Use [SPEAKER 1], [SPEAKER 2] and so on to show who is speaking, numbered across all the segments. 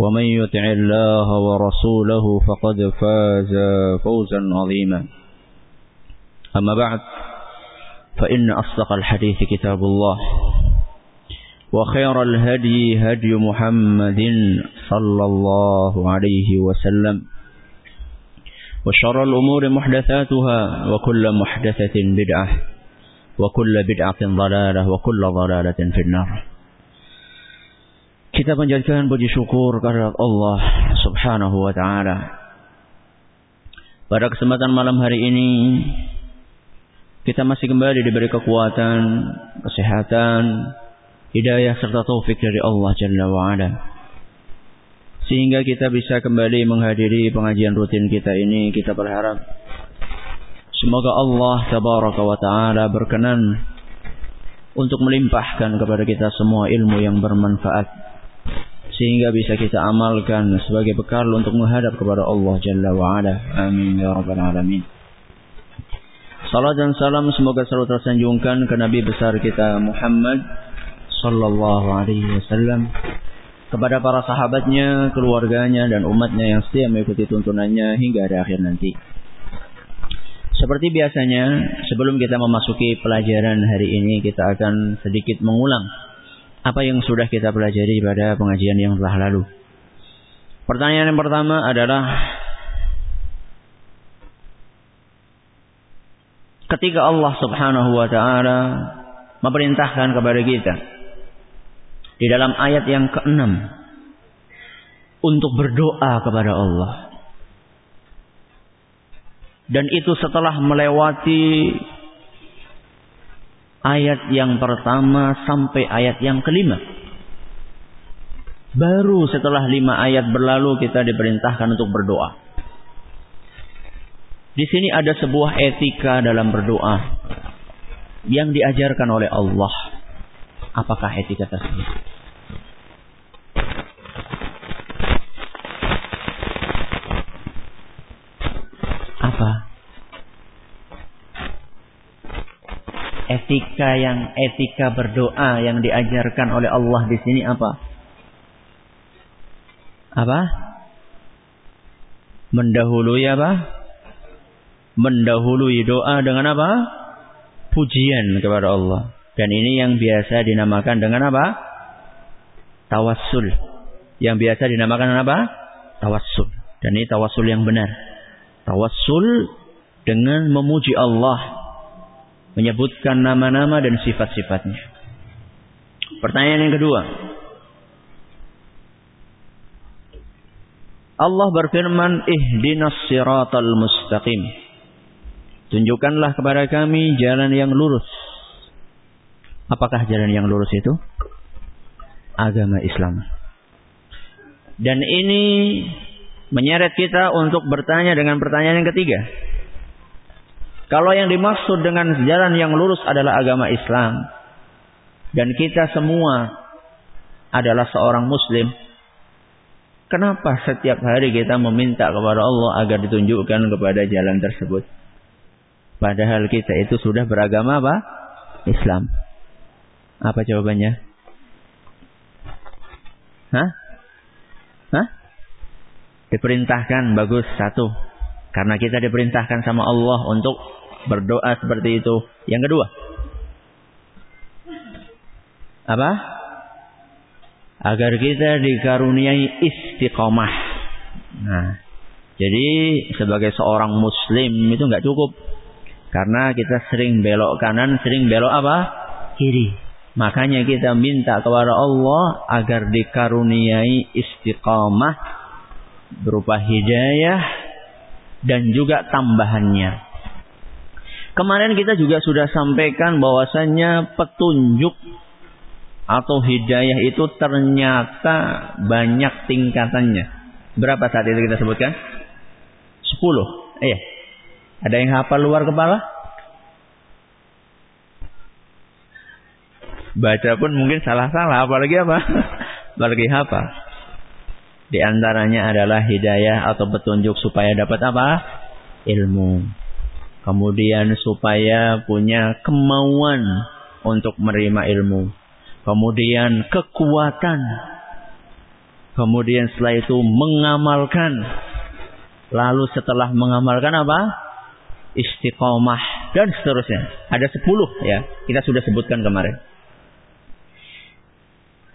[SPEAKER 1] ومن يطع الله ورسوله فقد فاز فوزا عظيما. أما بعد فإن أصدق الحديث كتاب الله وخير الهدي هدي محمد صلى الله عليه وسلم وشر الأمور محدثاتها وكل محدثة بدعة وكل بدعة ضلالة وكل ضلالة في النار. Kita panjatkan puji syukur kepada Allah Subhanahu wa taala. Pada kesempatan malam hari ini kita masih kembali diberi kekuatan, kesehatan, hidayah serta taufik dari Allah Jalla wa ala. Sehingga kita bisa kembali menghadiri pengajian rutin kita ini, kita berharap semoga Allah tabaraka wa taala berkenan untuk melimpahkan kepada kita semua ilmu yang bermanfaat sehingga bisa kita amalkan sebagai bekal untuk menghadap kepada Allah Jalla wa ala. Amin ya rabbal alamin. Salam dan salam semoga selalu tersanjungkan ke Nabi besar kita Muhammad sallallahu alaihi wasallam kepada para sahabatnya, keluarganya dan umatnya yang setia mengikuti tuntunannya hingga hari akhir nanti. Seperti biasanya, sebelum kita memasuki pelajaran hari ini, kita akan sedikit mengulang apa yang sudah kita pelajari pada pengajian yang telah lalu. Pertanyaan yang pertama adalah ketika Allah Subhanahu wa taala memerintahkan kepada kita di dalam ayat yang keenam untuk berdoa kepada Allah. Dan itu setelah melewati ayat yang pertama sampai ayat yang kelima. Baru setelah lima ayat berlalu kita diperintahkan untuk berdoa. Di sini ada sebuah etika dalam berdoa yang diajarkan oleh Allah. Apakah etika tersebut? Apa? Etika yang etika berdoa yang diajarkan oleh Allah di sini apa? Apa? Mendahului apa? Mendahului doa dengan apa? Pujian kepada Allah. Dan ini yang biasa dinamakan dengan apa? Tawassul. Yang biasa dinamakan apa? Tawassul. Dan ini tawassul yang benar. Tawassul dengan memuji Allah menyebutkan nama-nama dan sifat-sifatnya. Pertanyaan yang kedua. Allah berfirman, "Ihdinas siratal mustaqim." Tunjukkanlah kepada kami jalan yang lurus. Apakah jalan yang lurus itu? Agama Islam. Dan ini menyeret kita untuk bertanya dengan pertanyaan yang ketiga. Kalau yang dimaksud dengan jalan yang lurus adalah agama Islam dan kita semua adalah seorang muslim, Kenapa setiap hari kita meminta kepada Allah agar ditunjukkan kepada jalan tersebut? Padahal kita itu sudah beragama apa? Islam. Apa jawabannya? Hah? Hah? Diperintahkan bagus satu. Karena kita diperintahkan sama Allah untuk berdoa seperti itu. Yang kedua. Apa? agar kita dikaruniai istiqomah. Nah, jadi sebagai seorang muslim itu nggak cukup karena kita sering belok kanan, sering belok apa? Kiri. Makanya kita minta kepada Allah agar dikaruniai istiqomah berupa hidayah dan juga tambahannya. Kemarin kita juga sudah sampaikan bahwasannya petunjuk atau hidayah itu ternyata banyak tingkatannya. Berapa saat itu kita sebutkan? Sepuluh. Eh, ada yang hafal luar kepala? Baca pun mungkin salah-salah, apalagi apa? apalagi hafal. Di antaranya adalah hidayah atau petunjuk supaya dapat apa? Ilmu. Kemudian supaya punya kemauan untuk menerima ilmu kemudian kekuatan, kemudian setelah itu mengamalkan, lalu setelah mengamalkan apa? Istiqomah dan seterusnya. Ada sepuluh ya, kita sudah sebutkan kemarin.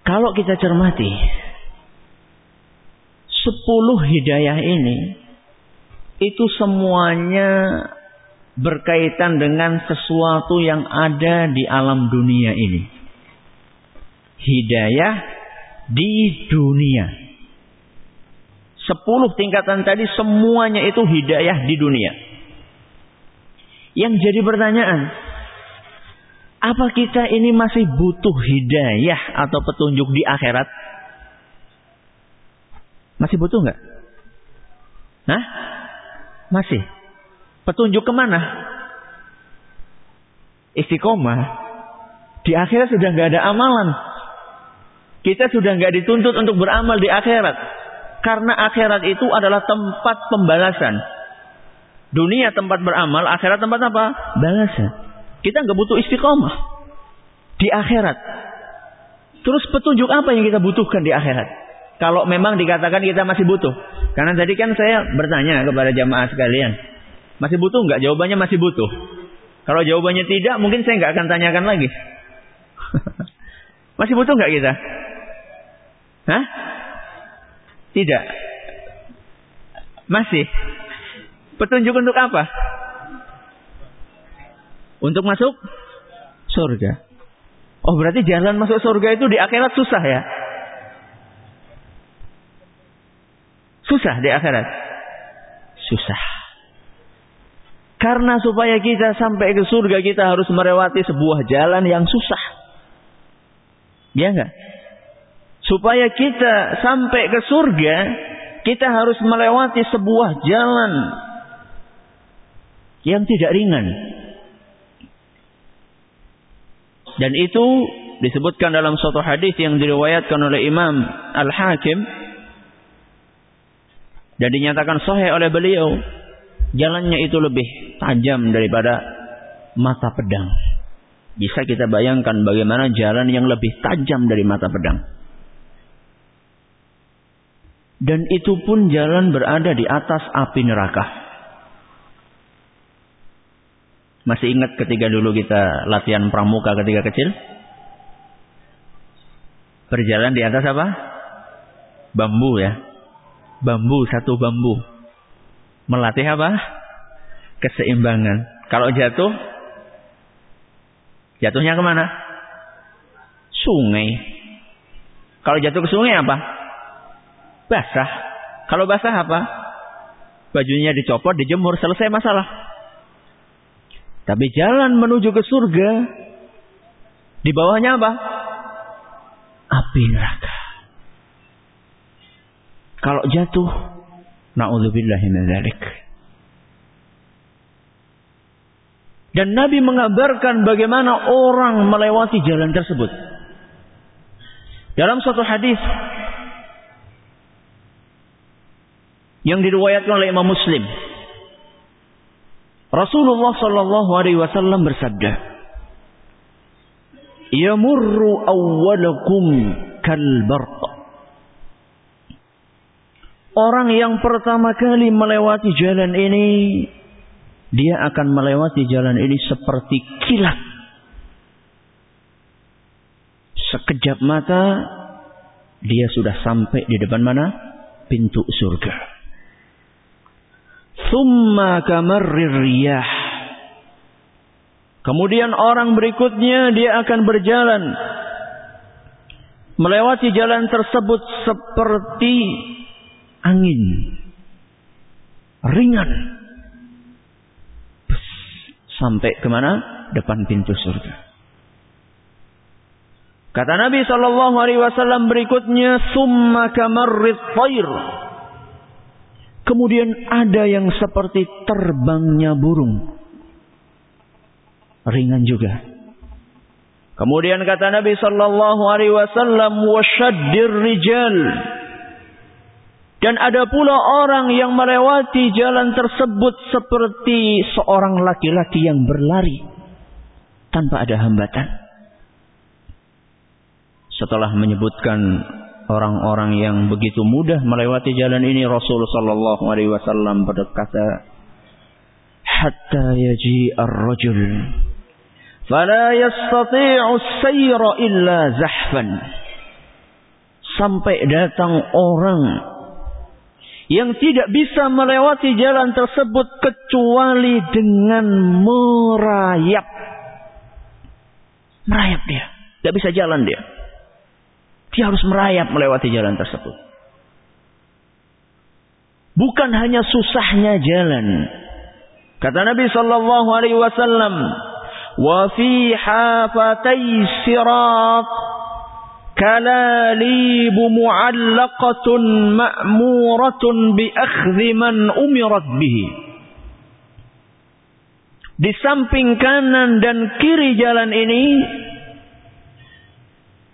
[SPEAKER 1] Kalau kita cermati, sepuluh hidayah ini itu semuanya berkaitan dengan sesuatu yang ada di alam dunia ini hidayah di dunia. Sepuluh tingkatan tadi semuanya itu hidayah di dunia. Yang jadi pertanyaan, apa kita ini masih butuh hidayah atau petunjuk di akhirat? Masih butuh nggak? Nah, masih. Petunjuk ke mana? Istiqomah. Di akhirat sudah nggak ada amalan. Kita sudah nggak dituntut untuk beramal di akhirat. Karena akhirat itu adalah tempat pembalasan. Dunia tempat beramal, akhirat tempat apa? Balasan. Kita nggak butuh istiqomah di akhirat. Terus petunjuk apa yang kita butuhkan di akhirat? Kalau memang dikatakan kita masih butuh. Karena tadi kan saya bertanya kepada jamaah sekalian. Masih butuh nggak? Jawabannya masih butuh. Kalau jawabannya tidak, mungkin saya nggak akan tanyakan lagi. masih butuh nggak kita? Hah? Tidak. Masih. Petunjuk untuk apa? Untuk masuk surga. Oh berarti jalan masuk surga itu di akhirat susah ya? Susah di akhirat. Susah. Karena supaya kita sampai ke surga kita harus melewati sebuah jalan yang susah. Ya enggak? Supaya kita sampai ke surga, kita harus melewati sebuah jalan yang tidak ringan. Dan itu disebutkan dalam suatu hadis yang diriwayatkan oleh Imam Al-Hakim dan dinyatakan sahih oleh beliau jalannya itu lebih tajam daripada mata pedang. Bisa kita bayangkan bagaimana jalan yang lebih tajam dari mata pedang. Dan itu pun jalan berada di atas api neraka. Masih ingat ketika dulu kita latihan pramuka ketika kecil? Berjalan di atas apa? Bambu ya. Bambu, satu bambu. Melatih apa? Keseimbangan. Kalau jatuh, jatuhnya ke mana? Sungai. Kalau jatuh ke sungai apa? basah. Kalau basah apa? Bajunya dicopot, dijemur, selesai masalah. Tapi jalan menuju ke surga, di bawahnya apa? Api neraka. Kalau jatuh, na'udzubillahi min Dan Nabi mengabarkan bagaimana orang melewati jalan tersebut. Dalam suatu hadis yang diriwayatkan oleh Imam Muslim. Rasulullah sallallahu alaihi wasallam bersabda, "Yamurru awwalakum kal barq." Orang yang pertama kali melewati jalan ini, dia akan melewati jalan ini seperti kilat. Sekejap mata, dia sudah sampai di depan mana? Pintu surga. Thumma kamarrir riyah. Kemudian orang berikutnya dia akan berjalan melewati jalan tersebut seperti angin ringan sampai ke mana? Depan pintu surga. Kata Nabi Shallallahu Alaihi Wasallam berikutnya, summa kamarrit thair. Kemudian ada yang seperti terbangnya burung. Ringan juga. Kemudian kata Nabi sallallahu alaihi wasallam wasyaddir rijal. Dan ada pula orang yang melewati jalan tersebut seperti seorang laki-laki yang berlari tanpa ada hambatan. Setelah menyebutkan orang-orang yang begitu mudah melewati jalan ini Rasul sallallahu alaihi wasallam berkata hatta yaji ar-rajul fala yastati'u as-sayra illa sampai datang orang yang tidak bisa melewati jalan tersebut kecuali dengan merayap merayap dia tidak bisa jalan dia dia harus merayap melewati jalan tersebut. Bukan hanya susahnya jalan. Kata Nabi sallallahu alaihi wasallam, "Wa fi hafatay sirat mu'allaqatun ma'muratun bi akhdhi man umirat bihi." Di samping kanan dan kiri jalan ini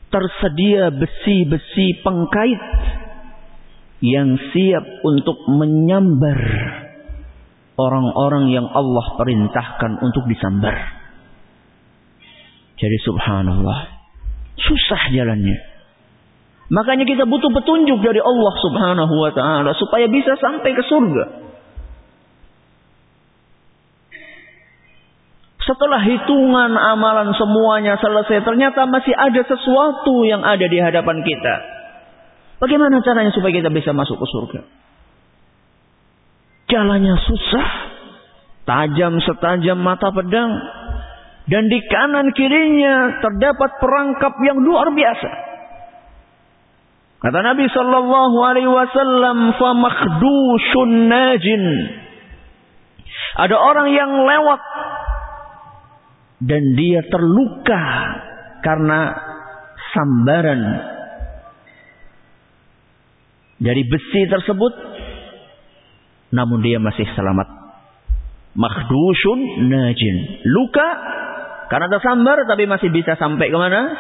[SPEAKER 1] tersedia besi-besi pengkait yang siap untuk menyambar orang-orang yang Allah perintahkan untuk disambar. Jadi subhanallah, susah jalannya. Makanya kita butuh petunjuk dari Allah subhanahu wa ta'ala supaya bisa sampai ke surga. Setelah hitungan amalan semuanya selesai, ternyata masih ada sesuatu yang ada di hadapan kita. Bagaimana caranya supaya kita bisa masuk ke surga? Jalannya susah, tajam setajam mata pedang, dan di kanan kirinya terdapat perangkap yang luar biasa. Kata Nabi Sallallahu Alaihi Wasallam, "Famakdushun najin." Ada orang yang lewat dan dia terluka karena sambaran dari besi tersebut namun dia masih selamat makhdushun najin luka karena tersambar tapi masih bisa sampai ke mana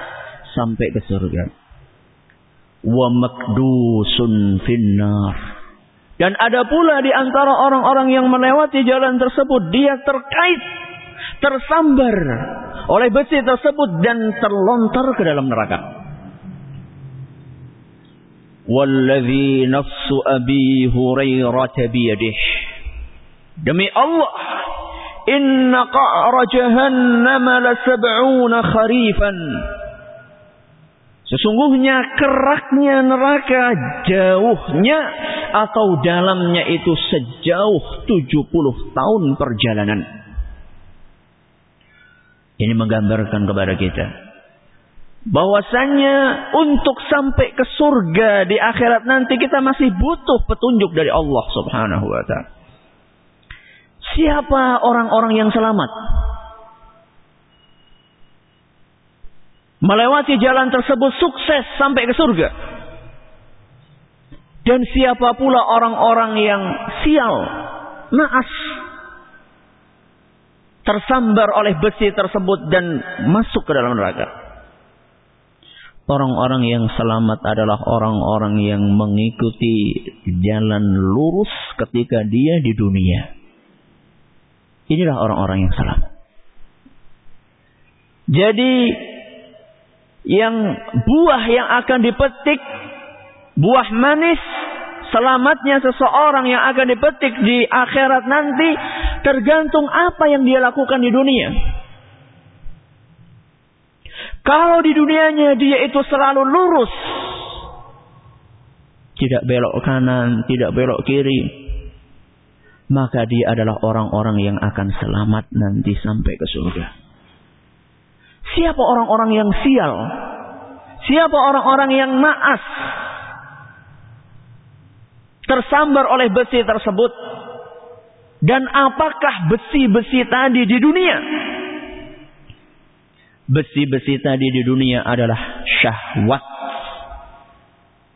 [SPEAKER 1] sampai ke surga wa makdusun finnar dan ada pula di antara orang-orang yang melewati jalan tersebut dia terkait tersambar oleh besi tersebut dan terlontar ke dalam neraka. Walladhi nafsu Abi Hurairah biyadih. Demi Allah, inna qa'ra jahannam la sab'una kharifan. Sesungguhnya keraknya neraka jauhnya atau dalamnya itu sejauh 70 tahun perjalanan. Ini menggambarkan kepada kita bahwasanya untuk sampai ke surga di akhirat nanti kita masih butuh petunjuk dari Allah Subhanahu wa taala. Siapa orang-orang yang selamat? Melewati jalan tersebut sukses sampai ke surga. Dan siapa pula orang-orang yang sial, naas, tersambar oleh besi tersebut dan masuk ke dalam neraka. Orang-orang yang selamat adalah orang-orang yang mengikuti jalan lurus ketika dia di dunia. Inilah orang-orang yang selamat. Jadi yang buah yang akan dipetik buah manis selamatnya seseorang yang akan dipetik di akhirat nanti tergantung apa yang dia lakukan di dunia. Kalau di dunianya dia itu selalu lurus. Tidak belok kanan, tidak belok kiri. Maka dia adalah orang-orang yang akan selamat nanti sampai ke surga. Siapa orang-orang yang sial? Siapa orang-orang yang naas? Tersambar oleh besi tersebut. Dan apakah besi-besi tadi di dunia? besi-besi tadi di dunia adalah syahwat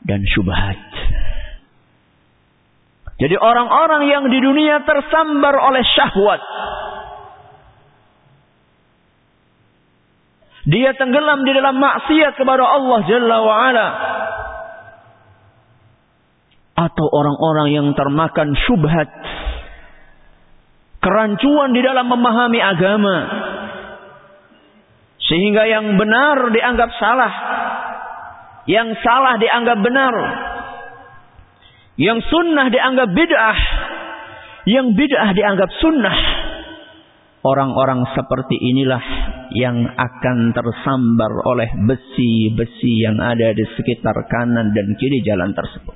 [SPEAKER 1] dan syubhat. Jadi orang-orang yang di dunia tersambar oleh syahwat. Dia tenggelam di dalam maksiat kepada Allah Jalla wa'ala. Atau orang-orang yang termakan syubhat. Kerancuan di dalam memahami agama sehingga yang benar dianggap salah. Yang salah dianggap benar. Yang sunnah dianggap bid'ah. Yang bid'ah dianggap sunnah. Orang-orang seperti inilah yang akan tersambar oleh besi-besi yang ada di sekitar kanan dan kiri jalan tersebut.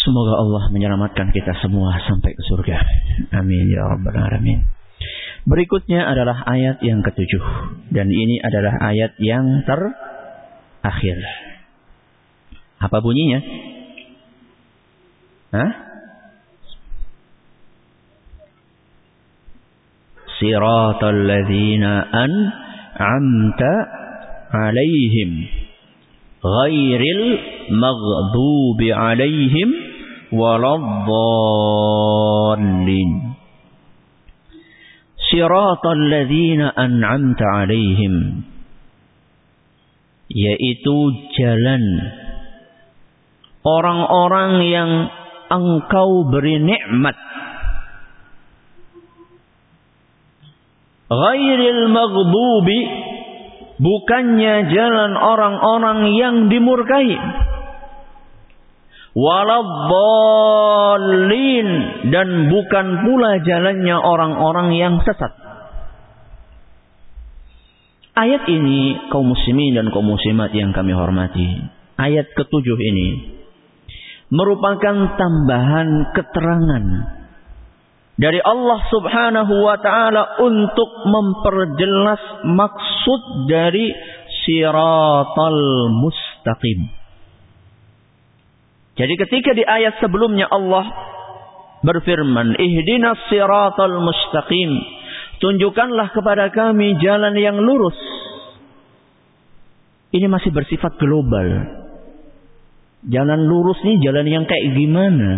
[SPEAKER 1] Semoga Allah menyelamatkan kita semua sampai ke surga. Amin ya rabbal alamin. Berikutnya adalah ayat yang ketujuh. Dan ini adalah ayat yang terakhir. Apa bunyinya? Hah? Siratal ladzina an'amta alaihim ghairil maghdubi alaihim waladdallin siratal ladzina an'amta alaihim yaitu jalan orang-orang yang engkau beri nikmat ghairil maghdubi bukannya jalan orang-orang yang dimurkai waladhdallin dan bukan pula jalannya orang-orang yang sesat. Ayat ini kaum muslimin dan kaum muslimat yang kami hormati. Ayat ketujuh ini merupakan tambahan keterangan dari Allah Subhanahu wa taala untuk memperjelas maksud dari siratal mustaqim. Jadi ketika di ayat sebelumnya Allah berfirman, "Ihdinas siratal mustaqim." Tunjukkanlah kepada kami jalan yang lurus. Ini masih bersifat global. Jalan lurus ini jalan yang kayak gimana?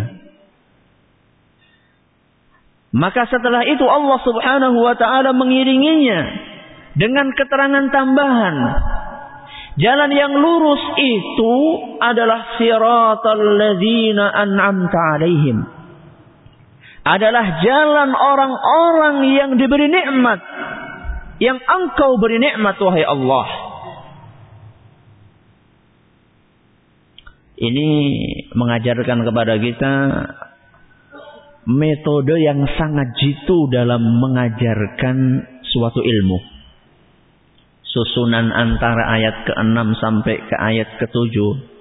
[SPEAKER 1] Maka setelah itu Allah Subhanahu wa taala mengiringinya dengan keterangan tambahan Jalan yang lurus itu adalah siratal ladzina an'amta alaihim. Adalah jalan orang-orang yang diberi nikmat. Yang engkau beri nikmat wahai Allah. Ini mengajarkan kepada kita metode yang sangat jitu dalam mengajarkan suatu ilmu susunan antara ayat ke-6 sampai ke ayat ke-7,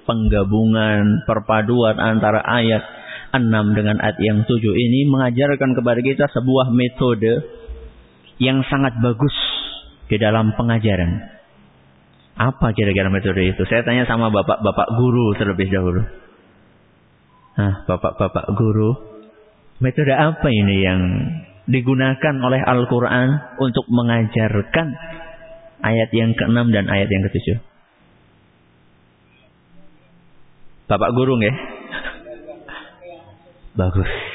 [SPEAKER 1] penggabungan, perpaduan antara ayat 6 dengan ayat yang 7 ini mengajarkan kepada kita sebuah metode yang sangat bagus di dalam pengajaran. Apa kira-kira metode itu? Saya tanya sama bapak-bapak guru terlebih dahulu. Nah, bapak-bapak guru, metode apa ini yang digunakan oleh Al-Quran untuk mengajarkan ayat yang ke-6 dan ayat yang ke-7. Bapak guru nggih? Bagus.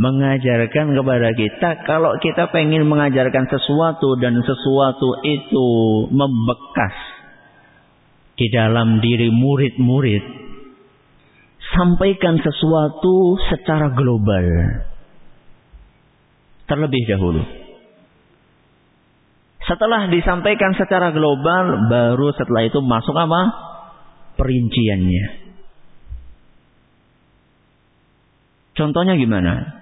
[SPEAKER 1] Mengajarkan kepada kita kalau kita pengen mengajarkan sesuatu dan sesuatu itu membekas di dalam diri murid-murid sampaikan sesuatu secara global. Terlebih dahulu. Setelah disampaikan secara global baru setelah itu masuk apa? Perinciannya. Contohnya gimana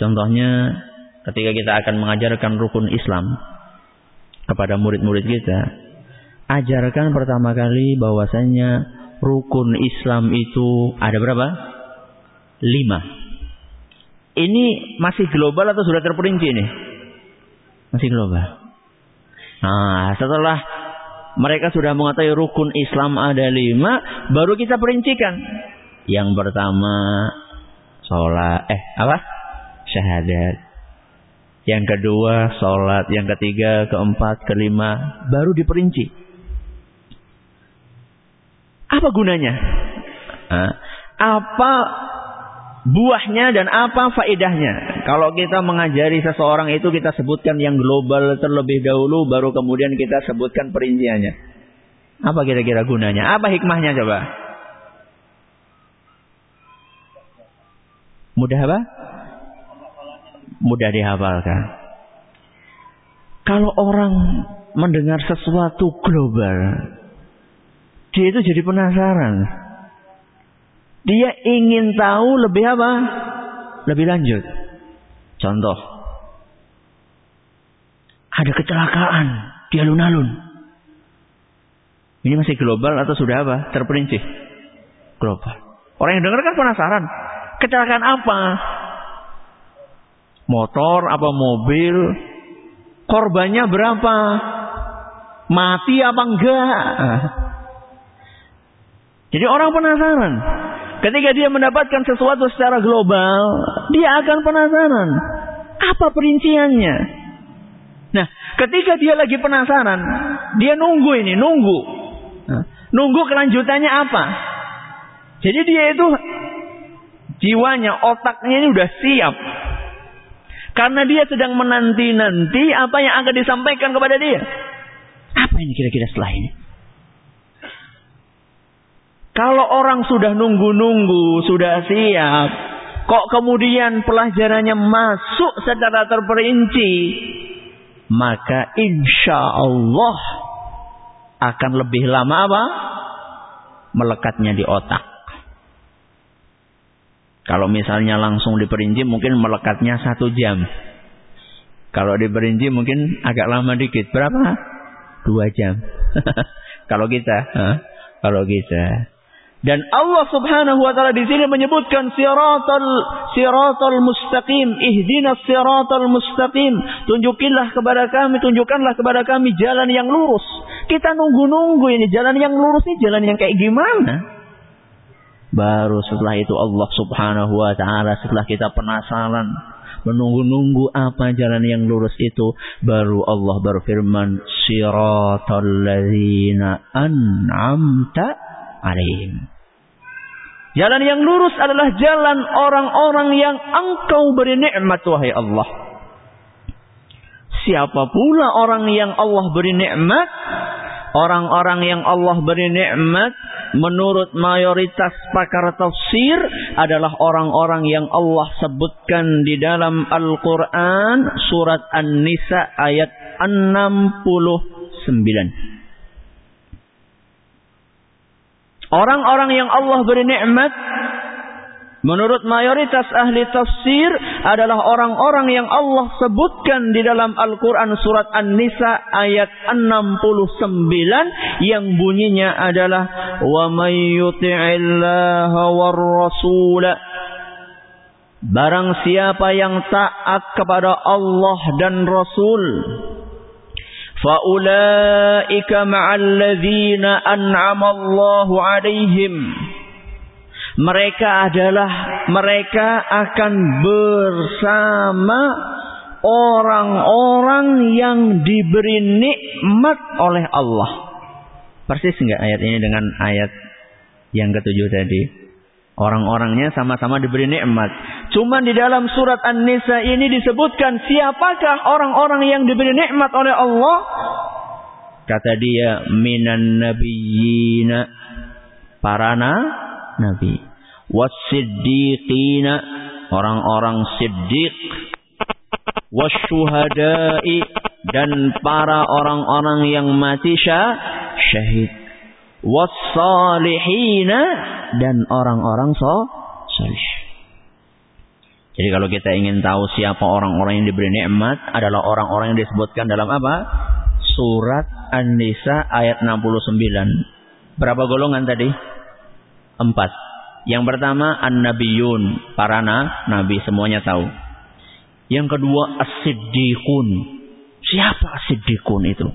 [SPEAKER 1] Contohnya ketika kita akan mengajarkan rukun Islam kepada murid-murid kita, ajarkan pertama kali bahwasanya rukun Islam itu ada berapa? Lima. Ini masih global atau sudah terperinci nih? Masih global. Nah, setelah mereka sudah mengetahui rukun Islam ada lima, baru kita perincikan. Yang pertama, sholat, eh apa? Syahadat. Yang kedua sholat, yang ketiga, keempat, kelima, baru diperinci. Apa gunanya? Apa buahnya dan apa faedahnya? Kalau kita mengajari seseorang itu kita sebutkan yang global terlebih dahulu, baru kemudian kita sebutkan perinciannya. Apa kira-kira gunanya? Apa hikmahnya coba? Mudah apa? Mudah dihafalkan. Kalau orang mendengar sesuatu global, dia itu jadi penasaran. Dia ingin tahu lebih apa? Lebih lanjut. Contoh. Ada kecelakaan di alun-alun. Ini masih global atau sudah apa? Terperinci. Global. Orang yang dengar kan penasaran. Kecelakaan apa? Motor apa mobil, korbannya berapa, mati apa enggak. Jadi orang penasaran. Ketika dia mendapatkan sesuatu secara global, dia akan penasaran. Apa perinciannya? Nah, ketika dia lagi penasaran, dia nunggu ini, nunggu. nunggu kelanjutannya apa? Jadi dia itu jiwanya, otaknya ini udah siap karena dia sedang menanti-nanti apa yang akan disampaikan kepada dia. Apa ini kira-kira setelah ini? Kalau orang sudah nunggu-nunggu, sudah siap, kok kemudian pelajarannya masuk secara terperinci, maka insya Allah akan lebih lama apa? Melekatnya di otak. Kalau misalnya langsung diperinci mungkin melekatnya satu jam. Kalau diperinci mungkin agak lama dikit. Berapa? Dua jam. kalau kita. Kalau kita. Dan Allah Subhanahu wa taala di sini menyebutkan siratal siratal mustaqim, ihdinas siratal mustaqim. Tunjukilah kepada kami, tunjukkanlah kepada kami jalan yang lurus. Kita nunggu-nunggu ini jalan yang lurus ini jalan yang kayak gimana? Baru setelah itu Allah subhanahu wa ta'ala setelah kita penasaran. Menunggu-nunggu apa jalan yang lurus itu. Baru Allah berfirman. Siratal ladhina an'amta alaihim. Jalan yang lurus adalah jalan orang-orang yang engkau beri nikmat wahai Allah. Siapa pula orang yang Allah beri nikmat? Orang-orang yang Allah beri nikmat menurut mayoritas pakar tafsir adalah orang-orang yang Allah sebutkan di dalam Al-Quran surat An-Nisa ayat 69. Orang-orang yang Allah beri nikmat Menurut mayoritas ahli tafsir adalah orang-orang yang Allah sebutkan di dalam Al-Quran surat An-Nisa ayat 69 yang bunyinya adalah may yuti'illaha war rasul Barang siapa yang taat kepada Allah dan Rasul faulaika ma'al ladzina an'ama Allahu 'alaihim mereka adalah mereka akan bersama orang-orang yang diberi nikmat oleh Allah. Persis enggak ayat ini dengan ayat yang ketujuh tadi? Orang-orangnya sama-sama diberi nikmat. Cuma di dalam surat An-Nisa ini disebutkan siapakah orang-orang yang diberi nikmat oleh Allah? Kata dia minan nabiyina para na, nabi. Wasiddiqina orang-orang siddiq. Wasyuhada'i dan para orang-orang yang mati syahid. Wassalihina dan orang-orang so salih. Jadi kalau kita ingin tahu siapa orang-orang yang diberi nikmat adalah orang-orang yang disebutkan dalam apa? Surat An-Nisa ayat 69. Berapa golongan tadi? Empat. Yang pertama An-Nabiyun, para na, nabi semuanya tahu. Yang kedua As-Siddiqun. Siapa As-Siddiqun itu?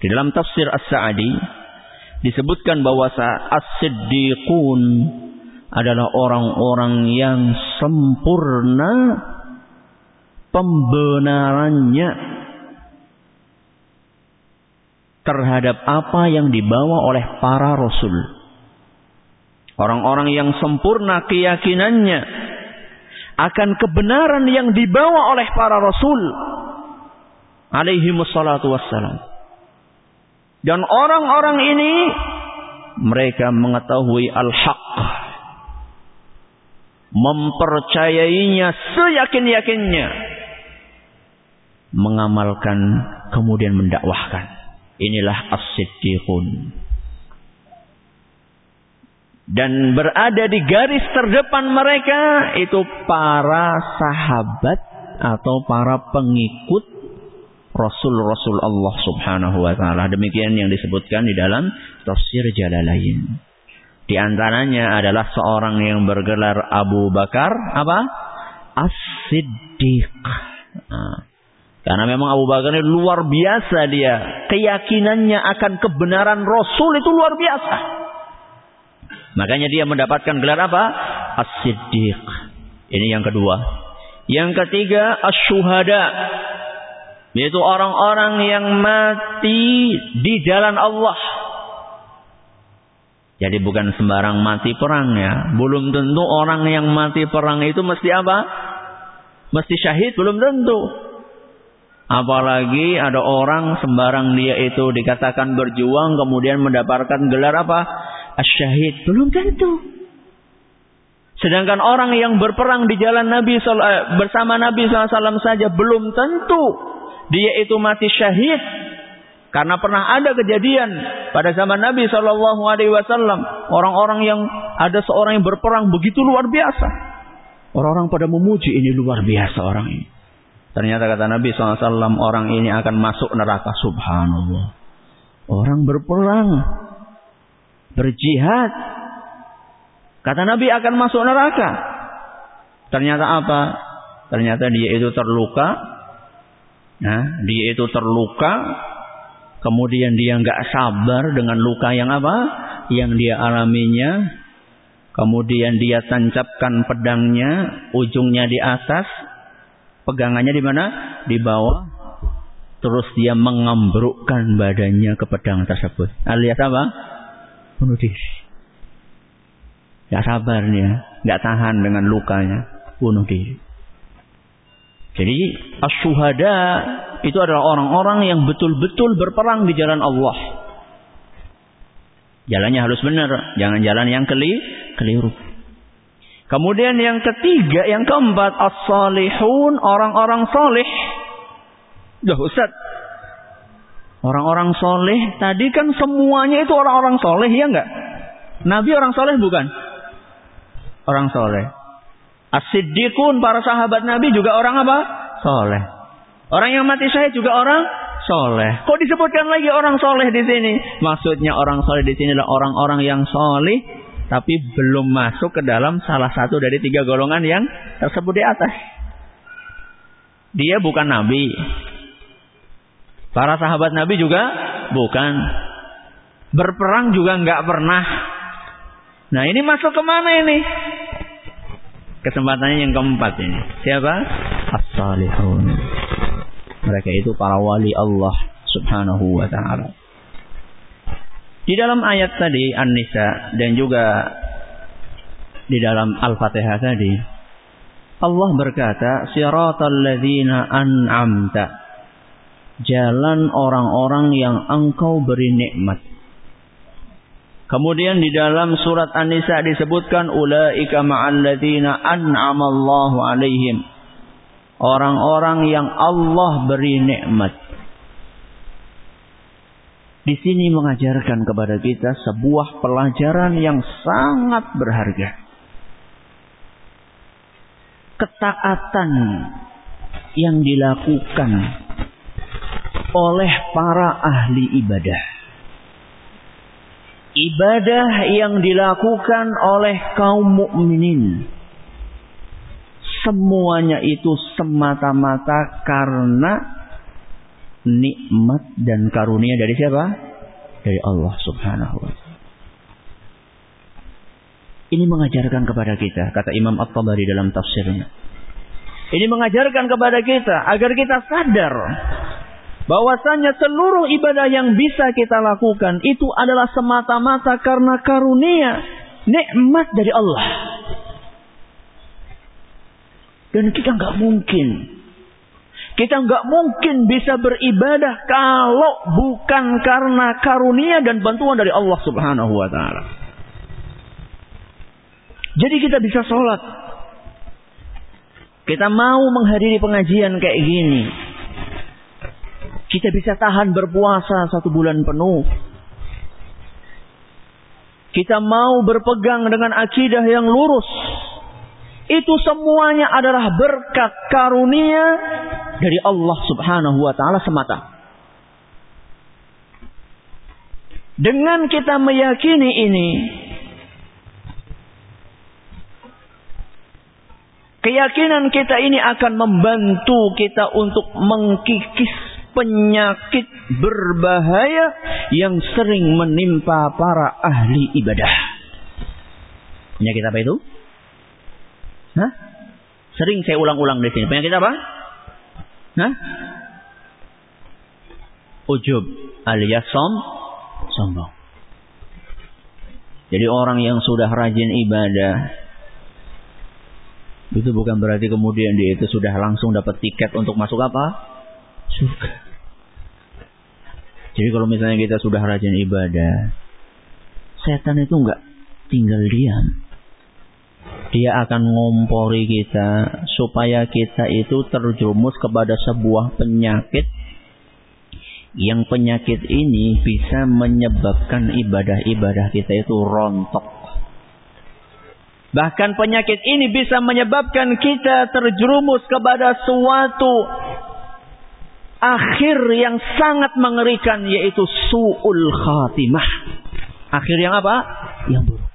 [SPEAKER 1] Di dalam tafsir As-Sa'di disebutkan bahwa As-Siddiqun adalah orang-orang yang sempurna pembenarannya terhadap apa yang dibawa oleh para rasul. Orang-orang yang sempurna keyakinannya akan kebenaran yang dibawa oleh para rasul. Alaihi wassalatu wassalam. Dan orang-orang ini mereka mengetahui al-haq. Mempercayainya seyakin-yakinnya. Mengamalkan kemudian mendakwahkan. Inilah as-siddiqun dan berada di garis terdepan mereka itu para sahabat atau para pengikut Rasul-Rasul Allah subhanahu wa ta'ala. Demikian yang disebutkan di dalam tafsir Jalalain. Di antaranya adalah seorang yang bergelar Abu Bakar apa? As-Siddiq. Nah, karena memang Abu Bakar ini luar biasa dia. Keyakinannya akan kebenaran Rasul itu luar biasa. Makanya dia mendapatkan gelar apa? As-Siddiq. Ini yang kedua. Yang ketiga, As-Syuhada. Yaitu orang-orang yang mati di jalan Allah. Jadi bukan sembarang mati perang ya. Belum tentu orang yang mati perang itu mesti apa? Mesti syahid, belum tentu. Apalagi ada orang sembarang dia itu dikatakan berjuang kemudian mendapatkan gelar apa? Asyahid. Belum tentu. Sedangkan orang yang berperang di jalan Nabi eh, bersama Nabi SAW saja belum tentu dia itu mati syahid karena pernah ada kejadian pada zaman Nabi Shallallahu Alaihi Wasallam orang-orang yang ada seorang yang berperang begitu luar biasa. Orang-orang pada memuji ini luar biasa orang ini. Ternyata kata Nabi SAW orang ini akan masuk neraka subhanallah. Orang berperang. Berjihad. Kata Nabi akan masuk neraka. Ternyata apa? Ternyata dia itu terluka. Nah, dia itu terluka Kemudian dia nggak sabar dengan luka yang apa? Yang dia alaminya. Kemudian dia tancapkan pedangnya, ujungnya di atas, pegangannya di mana? Di bawah. Terus dia mengambrukkan badannya ke pedang tersebut. Alias apa? Bunuh diri. Gak sabar nih ya. Gak tahan dengan lukanya. Bunuh diri. Jadi asyuhada itu adalah orang-orang yang betul-betul berperang di jalan Allah. Jalannya harus benar, jangan jalan yang keli, keliru. Kemudian yang ketiga, yang keempat, as-salihun, orang-orang soleh. Duh Ustaz, orang-orang soleh, tadi kan semuanya itu orang-orang soleh, ya enggak? Nabi orang soleh bukan? Orang soleh. As-siddiqun, para sahabat Nabi juga orang apa? Soleh. Orang yang mati syahid juga orang soleh. Kok disebutkan lagi orang soleh di sini? Maksudnya orang soleh di sini adalah orang-orang yang soleh, tapi belum masuk ke dalam salah satu dari tiga golongan yang tersebut di atas. Dia bukan nabi. Para sahabat nabi juga bukan. Berperang juga nggak pernah. Nah ini masuk ke mana ini? Kesempatannya yang keempat ini. Siapa? As-salihun. Mereka itu para wali Allah subhanahu wa ta'ala. Di dalam ayat tadi An-Nisa dan juga di dalam Al-Fatihah tadi. Allah berkata, "Siratal ladzina an'amta." Jalan orang-orang yang engkau beri nikmat. Kemudian di dalam surat An-Nisa disebutkan ulaika ma'al ladzina an'amallahu alaihim. Orang-orang yang Allah beri nikmat. Di sini mengajarkan kepada kita sebuah pelajaran yang sangat berharga. Ketaatan yang dilakukan oleh para ahli ibadah. Ibadah yang dilakukan oleh kaum mukminin. Semuanya itu semata-mata karena nikmat dan karunia dari siapa? Dari Allah Subhanahu wa taala. Ini mengajarkan kepada kita, kata Imam At-Tabari dalam tafsirnya. Ini mengajarkan kepada kita agar kita sadar bahwasanya seluruh ibadah yang bisa kita lakukan itu adalah semata-mata karena karunia, nikmat dari Allah. Dan kita nggak mungkin kita nggak mungkin bisa beribadah kalau bukan karena karunia dan bantuan dari Allah Subhanahu wa taala. Jadi kita bisa sholat. Kita mau menghadiri pengajian kayak gini. Kita bisa tahan berpuasa satu bulan penuh. Kita mau berpegang dengan akidah yang lurus. Itu semuanya adalah berkat karunia dari Allah Subhanahu wa taala semata. Dengan kita meyakini ini, keyakinan kita ini akan membantu kita untuk mengkikis penyakit berbahaya yang sering menimpa para ahli ibadah. Penyakit apa itu? Hah? Sering saya ulang-ulang di sini. Penyakit apa? Hah? Ujub alias som, sombong. Jadi orang yang sudah rajin ibadah itu bukan berarti kemudian dia itu sudah langsung dapat tiket untuk masuk apa? Surga. Jadi kalau misalnya kita sudah rajin ibadah, setan itu enggak tinggal diam dia akan ngompori kita supaya kita itu terjerumus kepada sebuah penyakit yang penyakit ini bisa menyebabkan ibadah-ibadah kita itu rontok. Bahkan penyakit ini bisa menyebabkan kita terjerumus kepada suatu akhir yang sangat mengerikan yaitu su'ul khatimah. Akhir yang apa? Yang buruk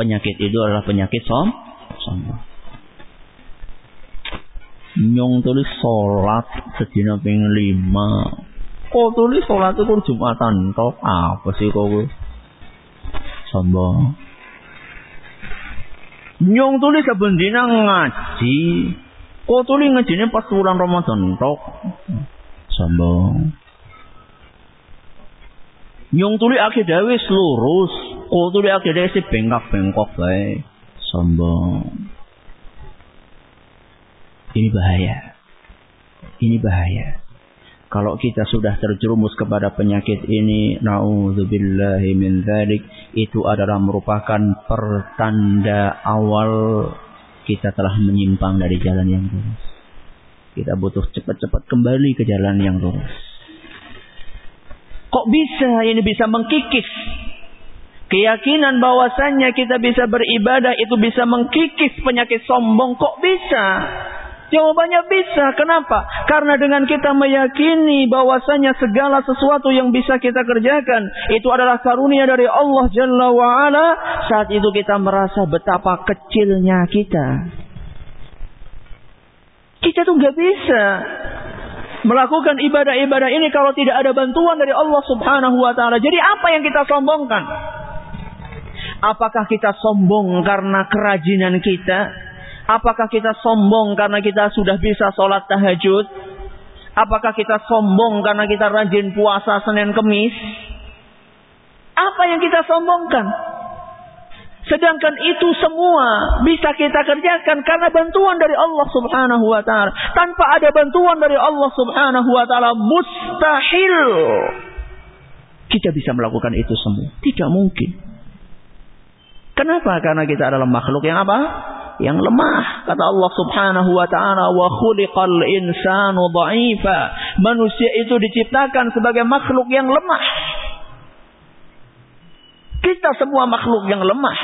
[SPEAKER 1] penyakit itu adalah penyakit som sombong. Nyong tulis sholat sedina ping lima. Kok tulis sholat itu jumatan tok apa sih kok sombong. Nyong tulis sebendina ngaji. Kok tulis ngajine pas bulan Ramadan tok. Sombong. Nyong tuli akhir dawe lurus, kok tuli akhir dawe si bengkak-bengkok bae. Sombong. Ini bahaya. Ini bahaya. Kalau kita sudah terjerumus kepada penyakit ini, naudzubillahi min itu adalah merupakan pertanda awal kita telah menyimpang dari jalan yang lurus. Kita butuh cepat-cepat kembali ke jalan yang lurus. Kok bisa ini bisa mengkikis keyakinan bahwasannya kita bisa beribadah itu bisa mengkikis penyakit sombong kok bisa? Jawabannya bisa. Kenapa? Karena dengan kita meyakini bahwasanya segala sesuatu yang bisa kita kerjakan itu adalah karunia dari Allah Jalla wa ala, saat itu kita merasa betapa kecilnya kita. Kita tuh nggak bisa melakukan ibadah-ibadah ini kalau tidak ada bantuan dari Allah Subhanahu wa taala. Jadi apa yang kita sombongkan? Apakah kita sombong karena kerajinan kita? Apakah kita sombong karena kita sudah bisa sholat tahajud? Apakah kita sombong karena kita rajin puasa Senin Kemis? Apa yang kita sombongkan? Sedangkan itu semua bisa kita kerjakan karena bantuan dari Allah Subhanahu wa taala. Tanpa ada bantuan dari Allah Subhanahu wa taala mustahil kita bisa melakukan itu semua. Tidak mungkin. Kenapa? Karena kita adalah makhluk yang apa? Yang lemah. Kata Allah Subhanahu wa taala, "Wa khuliqal insanu dha'ifa." Manusia itu diciptakan sebagai makhluk yang lemah. Kita semua makhluk yang lemah.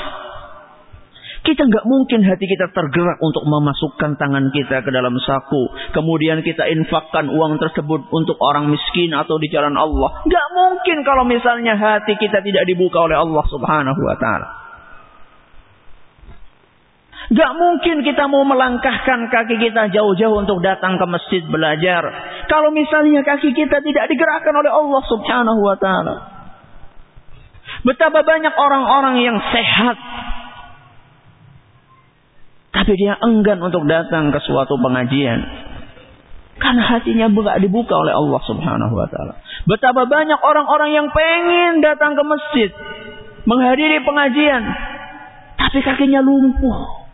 [SPEAKER 1] Kita nggak mungkin hati kita tergerak untuk memasukkan tangan kita ke dalam saku. Kemudian kita infakkan uang tersebut untuk orang miskin atau di jalan Allah. Nggak mungkin kalau misalnya hati kita tidak dibuka oleh Allah subhanahu wa ta'ala. Gak mungkin kita mau melangkahkan kaki kita jauh-jauh untuk datang ke masjid belajar. Kalau misalnya kaki kita tidak digerakkan oleh Allah subhanahu wa ta'ala. Betapa banyak orang-orang yang sehat. Tapi dia enggan untuk datang ke suatu pengajian. Karena hatinya buka dibuka oleh Allah subhanahu wa ta'ala. Betapa banyak orang-orang yang pengen datang ke masjid. Menghadiri pengajian. Tapi kakinya lumpuh.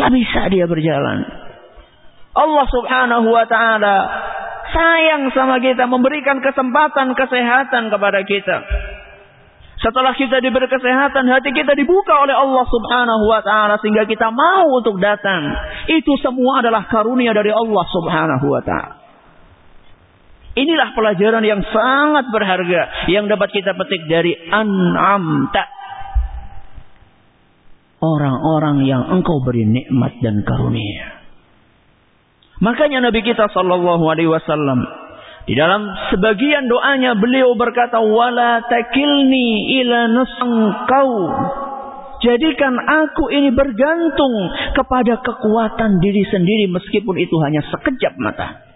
[SPEAKER 1] Gak bisa dia berjalan. Allah subhanahu wa ta'ala sayang sama kita. Memberikan kesempatan kesehatan kepada kita. Setelah kita diberi kesehatan, hati kita dibuka oleh Allah Subhanahu wa taala sehingga kita mau untuk datang. Itu semua adalah karunia dari Allah Subhanahu wa taala. Inilah pelajaran yang sangat berharga yang dapat kita petik dari an'amta. Orang-orang yang engkau beri nikmat dan karunia. Makanya Nabi kita sallallahu alaihi wasallam di dalam sebagian doanya beliau berkata wala takilni ila kau. Jadikan aku ini bergantung kepada kekuatan diri sendiri meskipun itu hanya sekejap mata.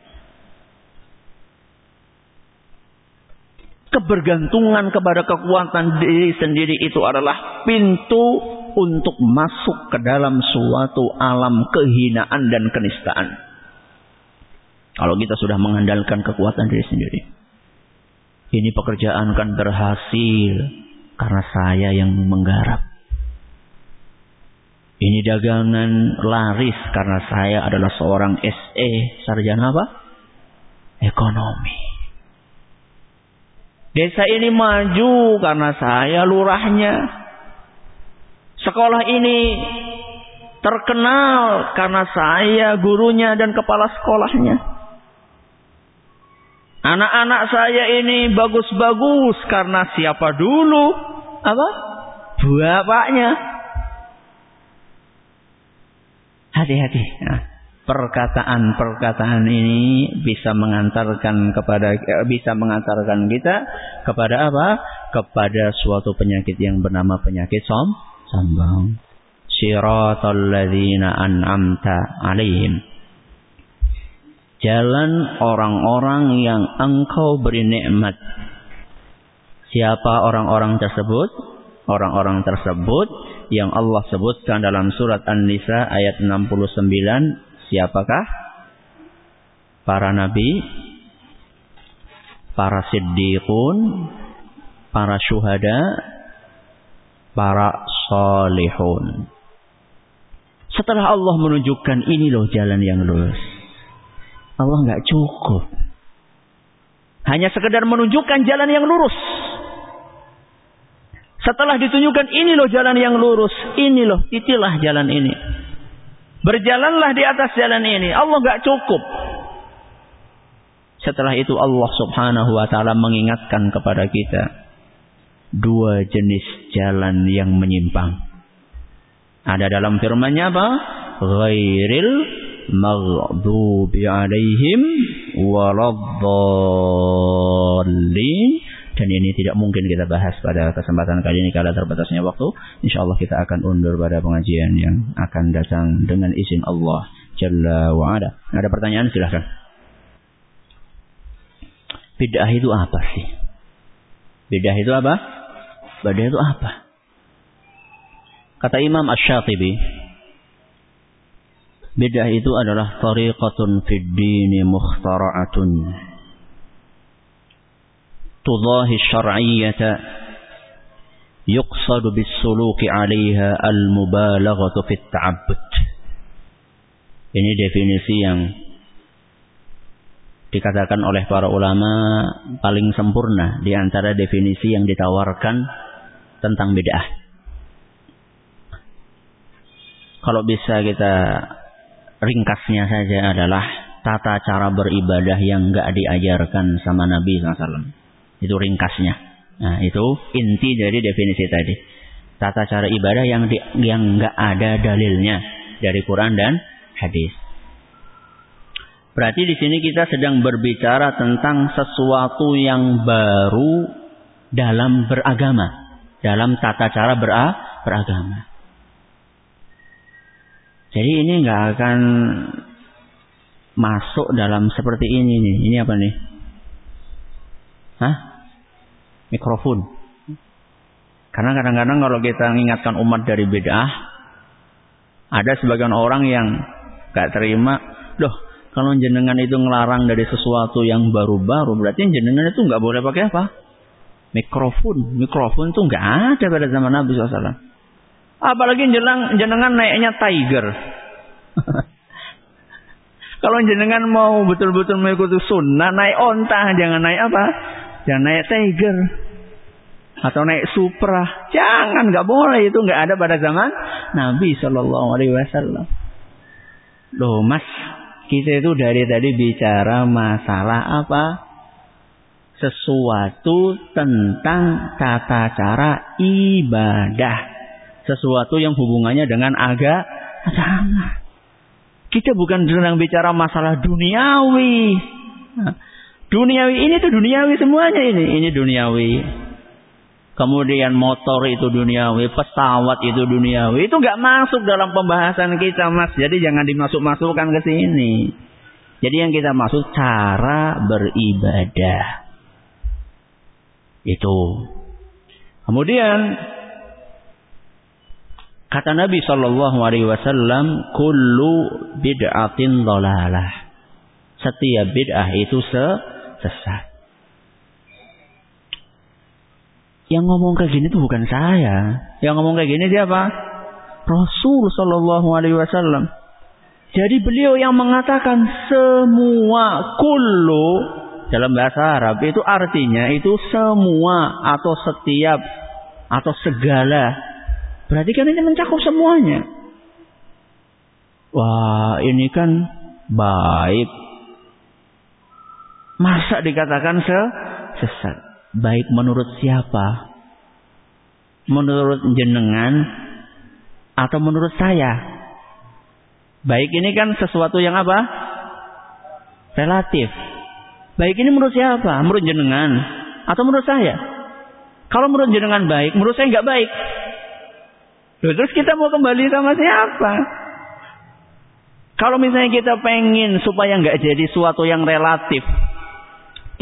[SPEAKER 1] Kebergantungan kepada kekuatan diri sendiri itu adalah pintu untuk masuk ke dalam suatu alam kehinaan dan kenistaan. Kalau kita sudah mengandalkan kekuatan diri sendiri. Ini pekerjaan kan berhasil karena saya yang menggarap. Ini dagangan laris karena saya adalah seorang SE, sarjana apa? Ekonomi. Desa ini maju karena saya lurahnya. Sekolah ini terkenal karena saya gurunya dan kepala sekolahnya. Anak-anak saya ini bagus-bagus karena siapa dulu? Apa? Bapaknya. Hati-hati. Nah, perkataan-perkataan ini bisa mengantarkan kepada bisa mengantarkan kita kepada apa? Kepada suatu penyakit yang bernama penyakit som sombong. Siratal ladzina an'amta alaihim jalan orang-orang yang engkau beri nikmat. Siapa orang-orang tersebut? Orang-orang tersebut yang Allah sebutkan dalam surat An-Nisa ayat 69. Siapakah? Para nabi, para siddiqun, para syuhada, para salihun. Setelah Allah menunjukkan ini loh jalan yang lurus. Allah nggak cukup. Hanya sekedar menunjukkan jalan yang lurus. Setelah ditunjukkan ini loh jalan yang lurus, ini loh itilah jalan ini. Berjalanlah di atas jalan ini. Allah nggak cukup. Setelah itu Allah Subhanahu wa taala mengingatkan kepada kita dua jenis jalan yang menyimpang. Ada dalam firman-Nya apa? Ghairil maghdubi alaihim waladdallin dan ini tidak mungkin kita bahas pada kesempatan kali ini karena terbatasnya waktu. Insya Allah kita akan undur pada pengajian yang akan datang dengan izin Allah Jalla wa'ala. Ada pertanyaan silahkan. Bid'ah itu apa sih? Bid'ah itu apa? Bid'ah itu apa? Kata Imam Ash-Shatibi Bid'ah itu adalah tariqatun fid dini mukhtara'atun. Tudahi syar'iyyata yuqsadu bis-suluki 'alaiha al-mubalaghatu fit ta'abbud. Ini definisi yang dikatakan oleh para ulama paling sempurna di antara definisi yang ditawarkan tentang bid'ah. Kalau bisa kita ringkasnya saja adalah tata cara beribadah yang enggak diajarkan sama Nabi SAW. Itu ringkasnya. Nah, itu inti dari definisi tadi. Tata cara ibadah yang di, yang enggak ada dalilnya dari Quran dan hadis. Berarti di sini kita sedang berbicara tentang sesuatu yang baru dalam beragama, dalam tata cara beragama. Jadi ini nggak akan masuk dalam seperti ini nih. Ini apa nih? Hah? Mikrofon. Karena kadang-kadang kalau kita mengingatkan umat dari bid'ah, ada sebagian orang yang gak terima, loh kalau jenengan itu ngelarang dari sesuatu yang baru-baru, berarti jenengan itu nggak boleh pakai apa? Mikrofon. Mikrofon itu nggak ada pada zaman Nabi SAW. Apalagi jenengan, jenengan naiknya tiger. Kalau jenengan mau betul-betul mengikuti sunnah, naik onta, jangan naik apa? Jangan naik tiger. Atau naik supra. Jangan, nggak boleh. Itu nggak ada pada zaman Nabi Shallallahu Alaihi Wasallam. Loh mas, kita itu dari tadi bicara masalah apa? Sesuatu tentang tata cara ibadah sesuatu yang hubungannya dengan agama. Kita bukan sedang bicara masalah duniawi. Duniawi ini tuh duniawi semuanya ini. Ini duniawi. Kemudian motor itu duniawi, pesawat itu duniawi. Itu nggak masuk dalam pembahasan kita, Mas. Jadi jangan dimasuk-masukkan ke sini. Jadi yang kita maksud cara beribadah. Itu. Kemudian Kata Nabi Shallallahu Alaihi Wasallam, "Kullu bid'atin dolalah." Setiap bid'ah itu sesat. Yang ngomong kayak gini itu bukan saya. Yang ngomong kayak gini siapa? Rasul Shallallahu Alaihi Wasallam. Jadi beliau yang mengatakan semua kullu dalam bahasa Arab itu artinya itu semua atau setiap atau segala Berarti kan ini mencakup semuanya. Wah, ini kan baik. Masa dikatakan se sesat? Baik menurut siapa? Menurut jenengan atau menurut saya? Baik ini kan sesuatu yang apa? Relatif. Baik ini menurut siapa? Menurut jenengan atau menurut saya? Kalau menurut jenengan baik, menurut saya nggak baik. Loh, terus kita mau kembali sama siapa? Kalau misalnya kita pengen supaya nggak jadi suatu yang relatif,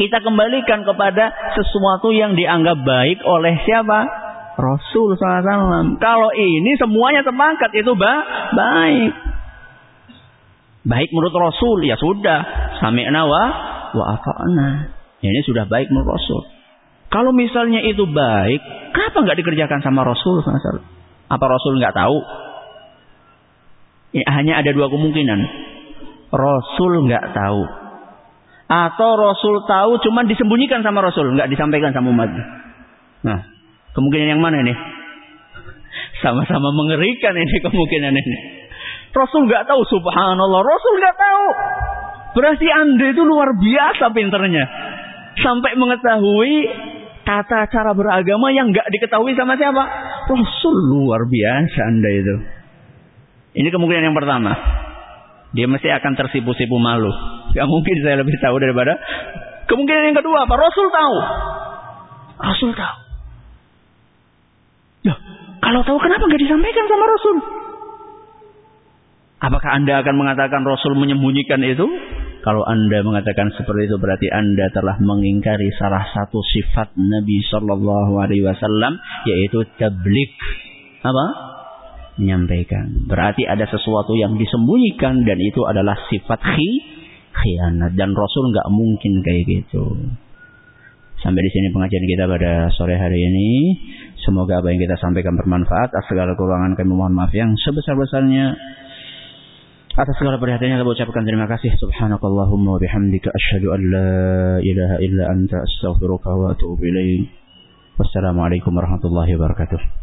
[SPEAKER 1] kita kembalikan kepada sesuatu yang dianggap baik oleh siapa? Rasul SAW. Kalau ini semuanya sepakat itu ba baik. Baik menurut Rasul ya sudah. Sami'na wa wa ata'na. Ini sudah baik menurut Rasul. Kalau misalnya itu baik, kenapa nggak dikerjakan sama Rasul? Apa Rasul nggak tahu? Ya, hanya ada dua kemungkinan. Rasul nggak tahu. Atau Rasul tahu cuman disembunyikan sama Rasul, nggak disampaikan sama umat. Nah, kemungkinan yang mana ini? Sama-sama mengerikan ini kemungkinan ini. Rasul nggak tahu, subhanallah. Rasul nggak tahu. Berarti anda itu luar biasa pinternya. Sampai mengetahui tata cara beragama yang nggak diketahui sama siapa? Rasul luar biasa anda itu. Ini kemungkinan yang pertama. Dia mesti akan tersipu-sipu malu. Gak mungkin saya lebih tahu daripada. Kemungkinan yang kedua apa? Rasul tahu. Rasul tahu. Loh, kalau tahu kenapa nggak disampaikan sama Rasul? Apakah anda akan mengatakan Rasul menyembunyikan itu? Kalau Anda mengatakan seperti itu berarti Anda telah mengingkari salah satu sifat Nabi Shallallahu Alaihi Wasallam yaitu tablik. Apa? Menyampaikan. Berarti ada sesuatu yang disembunyikan dan itu adalah sifat khi, khianat dan Rasul nggak mungkin kayak gitu. Sampai di sini pengajian kita pada sore hari ini. Semoga apa yang kita sampaikan bermanfaat. Segala kekurangan kami mohon maaf yang sebesar-besarnya. Atas segala perhatiannya kita ucapkan terima kasih. Subhanakallahumma wa bihamdika asyhadu an la ilaha illa anta astaghfiruka wa atubu ilaik. Wassalamualaikum warahmatullahi wabarakatuh.